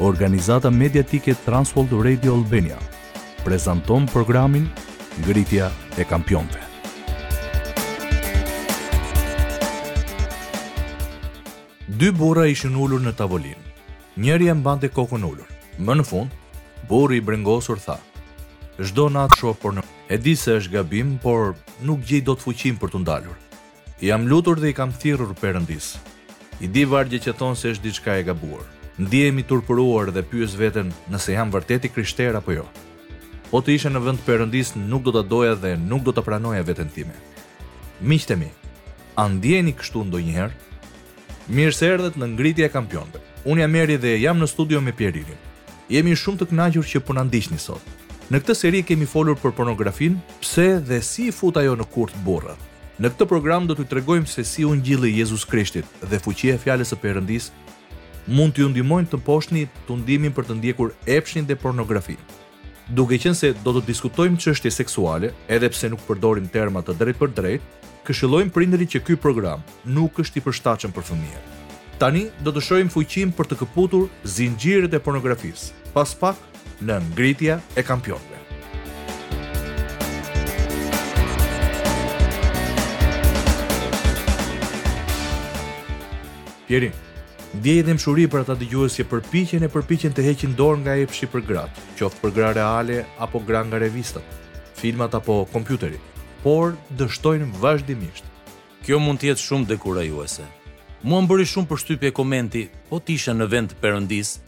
Organizata mediatike Transworld Radio Albania prezanton programin Ngritja e Kampionëve. Dy burra ishin ulur në tavolinë. Njëri e mbante kokën ulur. Më në fund, burri i brengosur tha: "Çdo natë shoh porno. E di se është gabim, por nuk gjej dot fuqinë për t'u ndalur. Jam lutur dhe i kam thirrur Perëndisë. I di vargje që thonë se është diçka e gabuar. Ndihem i turpëruar dhe pyes veten nëse jam vërtet i krishterë apo jo. Po të isha në vend të Perëndisë nuk do ta doja dhe nuk do ta pranoja veten time. Miqtë e mi, a ndiheni kështu ndonjëherë? Mirë se erdhët në Ngritja e kampionëve. Unë jam Eri dhe jam në studio me Pjerinin. Jemi shumë të kënaqur që po na ndiqni sot. Në këtë seri kemi folur për pornografinë, pse dhe si i fut ajo në kurth burrat. Në këtë program do t'ju tregojmë se si ungjilli i Jezus Krishtit dhe fuqia e fjalës së Perëndisë mund t'ju ndihmojnë të mposhtni tundimin për të ndjekur epshin dhe pornografinë. Duke qenë se do të diskutojmë çështje seksuale, edhe pse nuk përdorim terma të drejtpërdrejtë, këshillojmë prindërit që ky program nuk është i përshtatshëm për fëmijët. Tani do të shohim fuqinë për të këputur zinxhirët e pornografisë, pas pak në Ngritja e Kampionëve. Pjerin, Ndjej dhembshuri për ata dëgjues që përpiqen e përpiqen të heqin dorë nga epshi për gratë, qoftë për gra reale apo gra nga revistat, filmat apo kompjuteri, por dështojnë vazhdimisht. Kjo mund të jetë shumë dekurajuese. Mua më bëri shumë përshtypje komenti, Po të isha në vend të Perëndisë,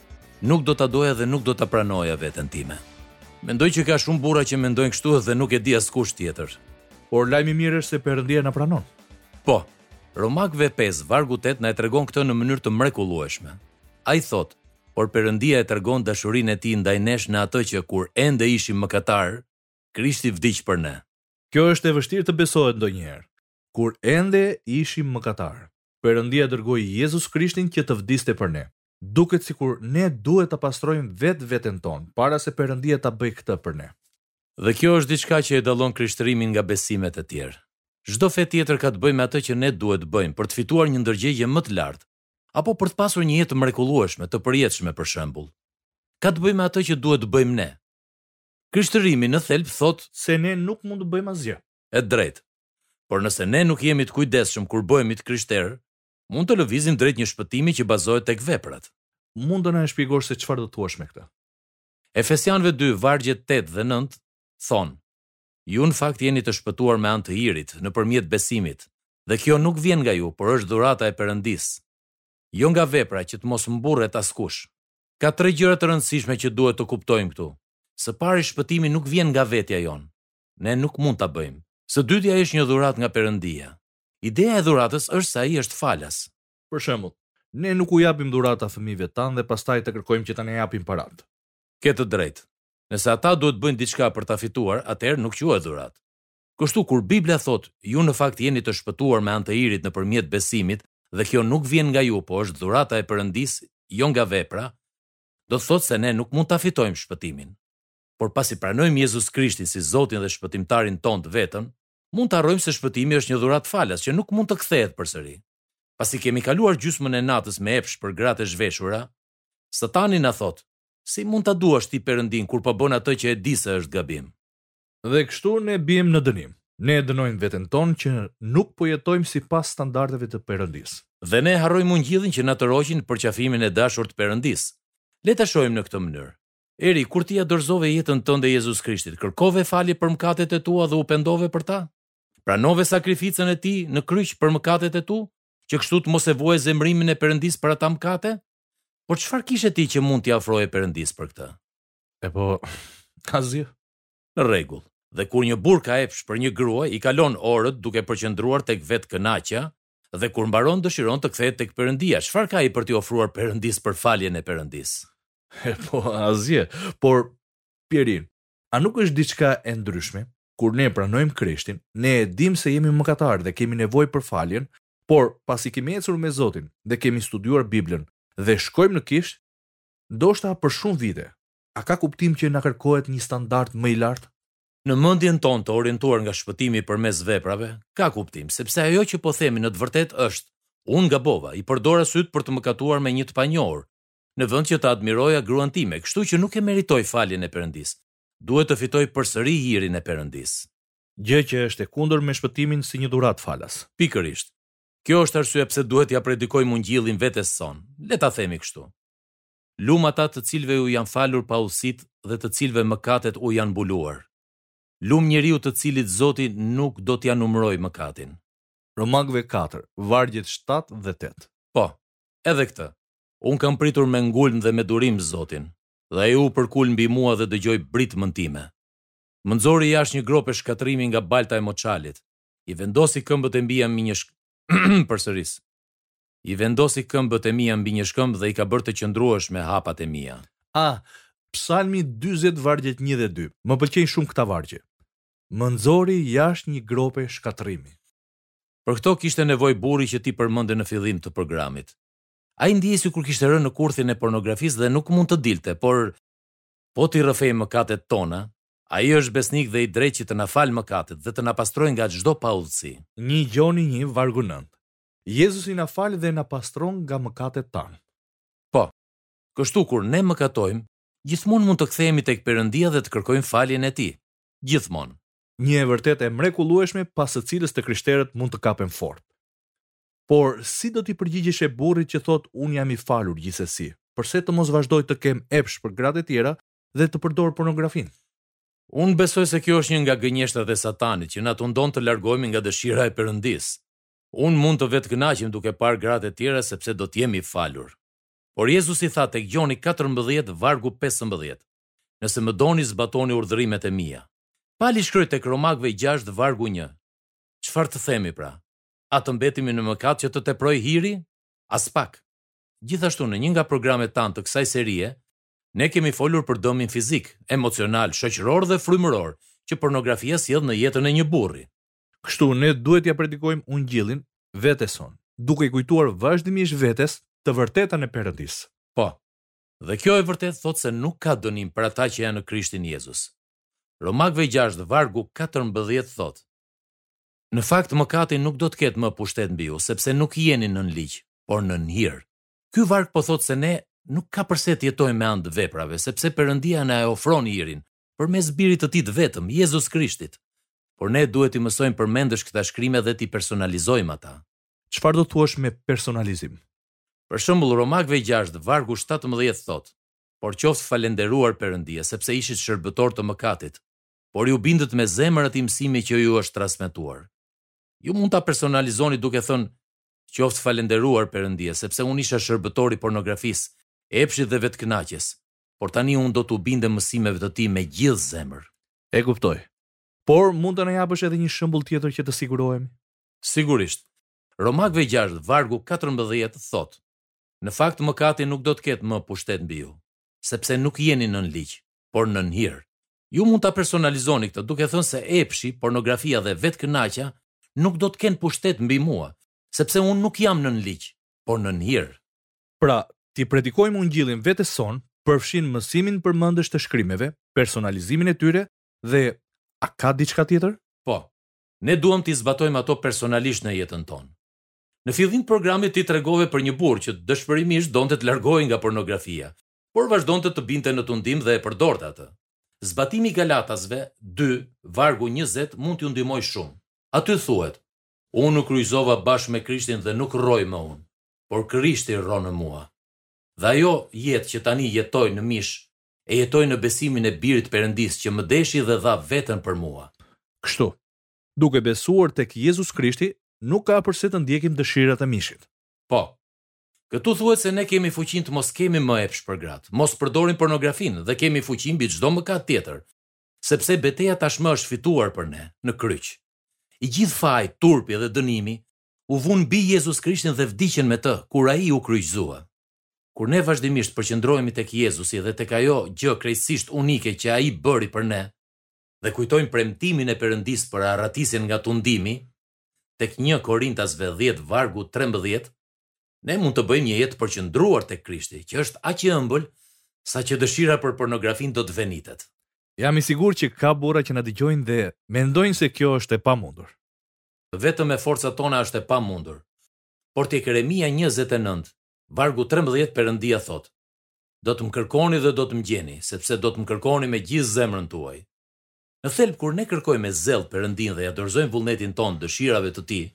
nuk do ta doja dhe nuk do ta pranoja veten time. Mendoj që ka shumë burra që mendojnë kështu dhe nuk e di askush tjetër. Por lajmi i mirë është se Perëndia na pranon. Po, Romakëve pesë vargu tetë na e tregon këtë në mënyrë të mrekullueshme. Ai thotë, Por Perëndia e tregon dashurinë e tij ndaj nesh në atë që, kur ende ishim mëkatarë, Krishti vdiq për ne. Kjo është e vështirë të besohet ndonjëherë. Kur ende ishim mëkatarë, Perëndia dërgoi Jezus Krishtin që të vdiste për ne. duket sikur ne duhet ta pastrojmë vetë veten tonë, para se Perëndia ta bëjë këtë për ne. Dhe kjo është diçka që e dallon Krishtërimin nga besimet e tjerë. Çdo fe tjetër ka të bëjë me atë që ne duhet të bëjmë për të fituar një ndërgjegje më të lartë, apo për të pasur një jetë të mrekullueshme, të përjetshme, për shembull. Ka të bëjë me atë që duhet të bëjmë ne. Krishtërimi, në thelb, thotë se ne nuk mund të bëjmë asgjë. E drejtë. Por nëse ne nuk jemi të kujdesshëm kur bëhemi të krishterë, Mund të lëvizim drejt një shpëtimi që bazohet tek veprat. Mund të na e shpjegosh se çfarë do të thuash me këtë? Efesianëve dy, vargjet tetë dhe nëntë, thonë, Ju në fakt jeni të shpëtuar me anë të hirit, nëpërmjet besimit, dhe kjo nuk vjen nga ju, por është dhurata e Perëndisë. Jo nga vepra, që të mos mburret askush. Ka tre gjëra të rëndësishme që duhet të kuptojmë këtu. Së pari, shpëtimi nuk vjen nga vetja jonë. Ne nuk mund ta bëjmë. Së dyti, ai është një dhuratë nga Perëndia. Ideja e dhuratës është se ai është falas. Për shembull, Ne nuk u japim dhurata fëmijëve tanë dhe pastaj të kërkojmë që të na japin paratë. Ke të drejtë. Nëse ata duhet të bëjnë diçka për ta fituar, atëherë nuk quhet dhuratë. Kështu, kur Bibla thotë, Ju në fakt jeni të shpëtuar me anë të hirit nëpërmjet besimit dhe kjo nuk vjen nga ju, po është dhurata e Perëndisë, jo nga vepra, do të thotë se ne nuk mund ta fitojmë shpëtimin. Por pasi pranojmë Jezus Krishtin si Zotin dhe Shpëtimtarin tonë të vetëm, mund të harrojmë se shpëtimi është një dhuratë falas që nuk mund të kthehet përsëri. Pasi kemi kaluar gjysmën e natës me epsh për gratë e zhveshura, Satani na thotë, Si mund ta duash ti Perëndinë kur po bën atë që e di se është gabim? Dhe kështu ne biem në dënim. Ne e dënojmë veten tonë që nuk po jetojmë sipas standardeve të Perëndisë. Dhe ne harrojmë ungjillin që na tërhoqi në përqafimin e dashur të Perëndisë. Le ta shohim në këtë mënyrë. Eri, kur ti ia dorëzove jetën tënde Jezus Krishtit, kërkove falje për mëkatet e tua dhe u pendove për ta? Pranove sakrificën e tij në kryq për mëkatet e tu, që kështu të mos e vuaje zemërimin e Perëndisë për ata mëkate? Por çfarë kishe ti që mund t'i ofroje Perëndisë për këtë? E po, asgjë. Në rregull. Dhe kur një burrë ka epsh për një grua, i kalon orët duke u përqendruar tek vetëkënaqja, dhe kur mbaron dëshiron të kthehet tek Perëndia. Çfarë ka ai për t'i ofruar Perëndisë për faljen e Perëndisë? Po, asgjë. Por, Pjerin, a nuk është diçka e ndryshme? Kur ne pranojmë Krishtin, ne e dimë se jemi mëkatarë dhe kemi nevojë për faljen, por pasi kemi ecur me Zotin dhe kemi studiuar Biblën dhe shkojmë në kishë, ndoshta për shumë vite, a ka kuptim që na kërkohet një standard më i lartë? Në mendjen tonë të orientuar nga shpëtimi përmes veprave, ka kuptim, sepse ajo që po themi në të vërtetë është, Unë gabova, i përdora sytë për të mëkatuar me një të panjohur, në vend që të admiroja gruan time, kështu që nuk e meritoj faljen e Perëndisë. Duhet të fitoj përsëri hirin e Perëndisë. Gjë që është e kundër me shpëtimin si një dhuratë falas. Pikërisht. Kjo është arsyeja pse duhet t'ia predikojmë Ungjillin vetes sonë, le ta themi kështu. Lum ata të cilëve u janë falur paudhësitë dhe të cilëve mëkatet u janë mbuluar. Lum njeriu të cilit Zoti nuk do t'ia numërojë mëkatin. Romakëve katër, vargjet shtatë dhe tetë. Po, Edhe këtë. Unë kam pritur me ngulm dhe me durim Zotin, dhe Ai u përkul mbi mua dhe dëgjoi britmën time. Më nxori jashtë një grope shkatërrimi nga balta e moçalit. I vendosi këmbët e mia mbi një shkëmb, përsëris. I vendosi këmbët e mia mbi një shkëmb dhe i ka bërë të qëndrueshme hapat e mia. A, Psalmi dyzet vargjet një dhe dy. Më pëlqejnë shumë këta vargje. Më nxori jashtë një grope shkatërrimi. Për këto kishte nevojë burri që ti përmende në fillim të programit. Ai ndihej sikur kishte rënë në kurthin e pornografisë dhe nuk mund të dilte, por po t'i rrëfejmë mëkatet tona, Ai është besnik dhe i drejtë që të na falë mëkatet dhe të na pastrojë nga çdo paudhësi. Një Gjoni një, vargu nëntë. Jezusi na fal dhe na pastron nga mëkatet tanë. Po. Kështu kur ne mëkatojmë, gjithmonë mund të kthehemi tek Perëndia dhe të kërkojmë faljen e Tij. Gjithmonë. një e vërtetë e mrekullueshme pas së cilës të krishterët mund të kapen fort. Por, si do t'i përgjigjeshe burrit që thotë unë jam i falur gjithsesi, përse të mos vazhdoj të kem epsh për gratë e tjera dhe të përdor pornografinë? Unë besoj se kjo është një nga gënjeshtrat e Satanit që na tundon të largohemi nga dëshira e Perëndisë. Unë mund të vetëkënaqem duke parë gratë e tjera sepse do të jem i falur. Por Jezusi tha tek Gjoni katërmbëdhjetë vargu pesëmbëdhjetë, Nëse më doni, zbatoni urdhërimet e mia. Pali shkroi tek Romakëve gjashtë vargu një. Çfarë të themi pra? A të mbetemi në mëkat që të teprojë hiri? Aspak! Gjithashtu në një nga programet tanë të kësaj serie, ne kemi folur për dëmin fizik, emocional, shoqëror dhe frymëror që pornografia sjell në jetën e një burri. Kështu ne duhet t'ia predikojmë ungjillin vetes sonë, duke i kujtuar vazhdimisht vetes të vërtetën e Perëndisë. Po. Dhe kjo e vërtetë thotë se nuk ka dënim për ata që janë në Krishtin Jezus. Romakëve gjashtë vargu katërmbëdhjetë thotë, Në fakt mëkati nuk do të ketë më pushtet mbi ju, sepse nuk jeni nën ligj, por nën hir. Ky varg po thotë se ne nuk ka përse të jetojmë me anë të veprave, sepse Perëndia na e ofron hirin përmes Birit të Tij të vetëm, Jezus Krishtit. Por ne duhet t'i mësojmë përmendësh këta shkrime dhe t'i personalizojmë ata. Çfarë do të thuash me personalizim? Për shembull, Romakëve gjashtë vargu shtatëmbëdhjetë thotë, Por qoftë falënderuar Perëndia sepse ishit shërbëtorë të mëkatit, por iu bindët me zemër atij mësimi që ju është transmetuar. Ju mund ta personalizoni duke thënë, Qoftë falënderuar Perëndia sepse unë isha shërbëtor i pornografisë, epshit dhe vetëkënaqjes, por tani unë do t'u bindem mësimeve të tij me gjithë zemër. E kuptoj. Por mund të na japësh edhe një shembull tjetër që të sigurohemi? Sigurisht. Romakëve gjashtë, vargu katërmbëdhjetë thotë, Në fakt mëkati nuk do të ketë më pushtet mbi ju, sepse nuk jeni nën ligj, por nën hir. Ju mund ta personalizoni këtë duke thënë se epshi, pornografia dhe vetëkënaqja nuk do të kenë pushtet mbi mua, sepse unë nuk jam nën ligj, por nën hir. Pra, t'i predikojmë Ungjillin vetes sonë përfshin mësimin përmendësh të shkrimeve, personalizimin e tyre dhe a ka diçka tjetër? Po. Ne duam t'i zbatojmë ato personalisht në jetën tonë. Në fillim të programit ti tregove për një burrë që dëshpërimisht donte të largohej nga pornografia, por vazhdonte të binte në tundim dhe e përdorte atë. Zbatimi i Galatasve dy, vargu njëzet mund t'ju ndihmojë shumë. Aty thuhet, Unë u kryqëzova bashkë me Krishtin dhe nuk rroj më unë, por Krishti rron në mua. Dhe ajo jetë që tani jetoj në mish, e jetoj në besimin e Birit të Perëndisë që më deshi dhe dha veten për mua. Kështu, Duke besuar tek Jezus Krishti, nuk ka përse të ndjekim dëshirat e mishit. Po. Këtu thuhet se ne kemi fuqinë të mos kemi më epsh për gratë, mos përdorim pornografinë dhe kemi fuqi mbi çdo mëkat tjetër, sepse beteja tashmë është fituar për ne në kryq. I gjithë faji, turpi dhe dënimi u vunë mbi Jezus Krishtin dhe vdiqën me të, kur Ai u kryqëzua. Kur ne vazhdimisht përqendrohemi tek Jezusi dhe tek ajo gjë krejtësisht unike që Ai bëri për ne, dhe kujtojmë premtimin e Perëndisë për arratisjen nga tundimi, tek një Korintasve dhjetë vargu trembëdhjetë, ne mund të bëjmë një jetë të përqendruar tek Krishti, që është aq i ëmbël, saqë dëshira për pornografinë do të venitet. Jam i sigurt që ka burra që na dëgjojnë dhe mendojnë se kjo është e pamundur. Vetëm me forcat tona është e pamundur. Por tek Jeremia njëzet e nëntë, vargu trembëdhjetë Perëndia thotë, Do të më kërkoni dhe do të më gjeni, sepse do të më kërkoni me gjithë zemrën tuaj. Në thelb kur ne kërkojmë me zell Perëndinë dhe ia dorëzojmë vullnetin tonë dëshirave të Tij,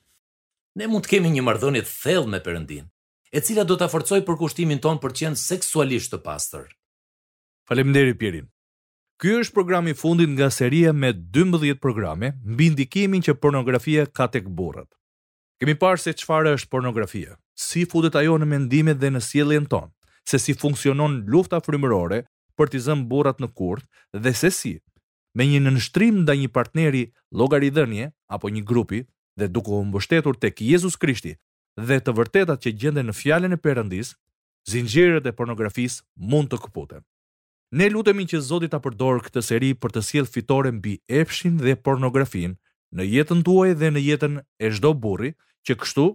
ne mund të kemi një marrëdhënie të thellë me Perëndinë, e cila do ta forcojë përkushtimin tonë për të qenë seksualisht të pastër. Faleminderit Pjerin. Ky është programi i fundit nga seria me dymbëdhjetë programe mbi ndikimin që pornografia ka tek burrat. Kemi parë se çfarë është pornografia, si futet ajo në mendimet dhe në sjelljen tonë, se si funksionon lufta frymërore për t'i zënë burrat në kurth dhe se si, me një nënshtrim ndaj një partneri llogaridhënie apo një grupi dhe duke u mbështetur tek Jezus Krishti dhe të vërtetat që gjenden në Fjalën e Perëndisë, zinxhirët e pornografisë mund të këputen. Ne lutemi që Zoti ta përdorë këtë seri për të sjellë fitore mbi epshin dhe pornografinë në jetën tuaj dhe në jetën e çdo burri, që kështu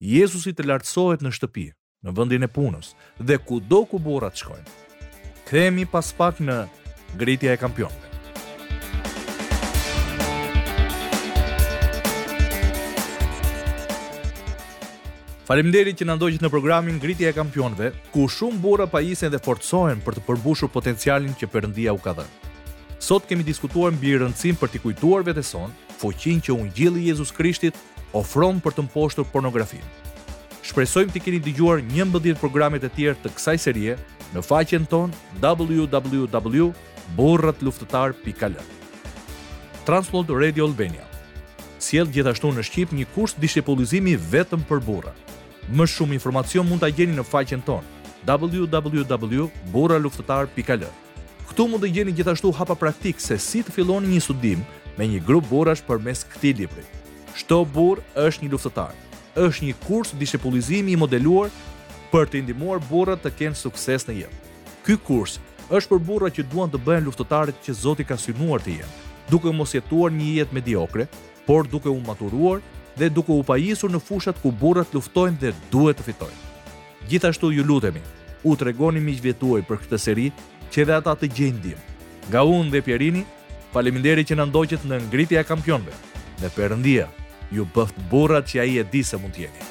Jezusi të lartësohet në shtëpi, në vendin e punës dhe kudo ku burrat shkojnë. Kthehemi pas pak në Ngritja e Kampionëve. Faleminderit që na ndoqët në programin Ngritja e Kampionëve, ku shumë burra pajisen dhe forcohen për të përmbushur potencialin që Perëndia u ka dhënë. Sot kemi diskutuar mbi rëndësinë për t'i kujtuar vetes sonë, fuqinë që Ungjilli i Jezus Krishtit ofron për të mposhtur pornografinë. Shpresojmë t'i keni dëgjuar 11 programet e tjerë të kësaj serie në faqen tonë www burratluftëtarë.al. Trans World Radio Albania sjell gjithashtu në shqip një kurs dishepullizimi vetëm për burra. Më shumë informacion mund ta gjeni në faqen tonë www.burraluftëtarë.al. Këtu mund të gjeni gjithashtu hapa praktikë se si të filloni një studim me një grup burrash përmes këtij libri. Çdo burrë është një luftëtar. Është një kurs dishepullizimi i modeluar për të ndihmuar burrat të kenë sukses në jetë. Ky kurs është për burra që duan të bëhen luftëtarët që Zoti ka synuar të jenë, duke mos jetuar një jetë mediokre, por duke u maturuar dhe duke u pajisur në fushat ku burrat luftojnë dhe duhet të fitojnë. Gjithashtu ju lutemi, u tregoni miqve tuaj për këtë seri që edhe ata të gjejnë ndihmë. Nga unë dhe Pjerini, Faleminderit që na ndoqët në ngritja e kampionëve dhe Perëndia ju bëftë burrat që ai e di se mund të jeni.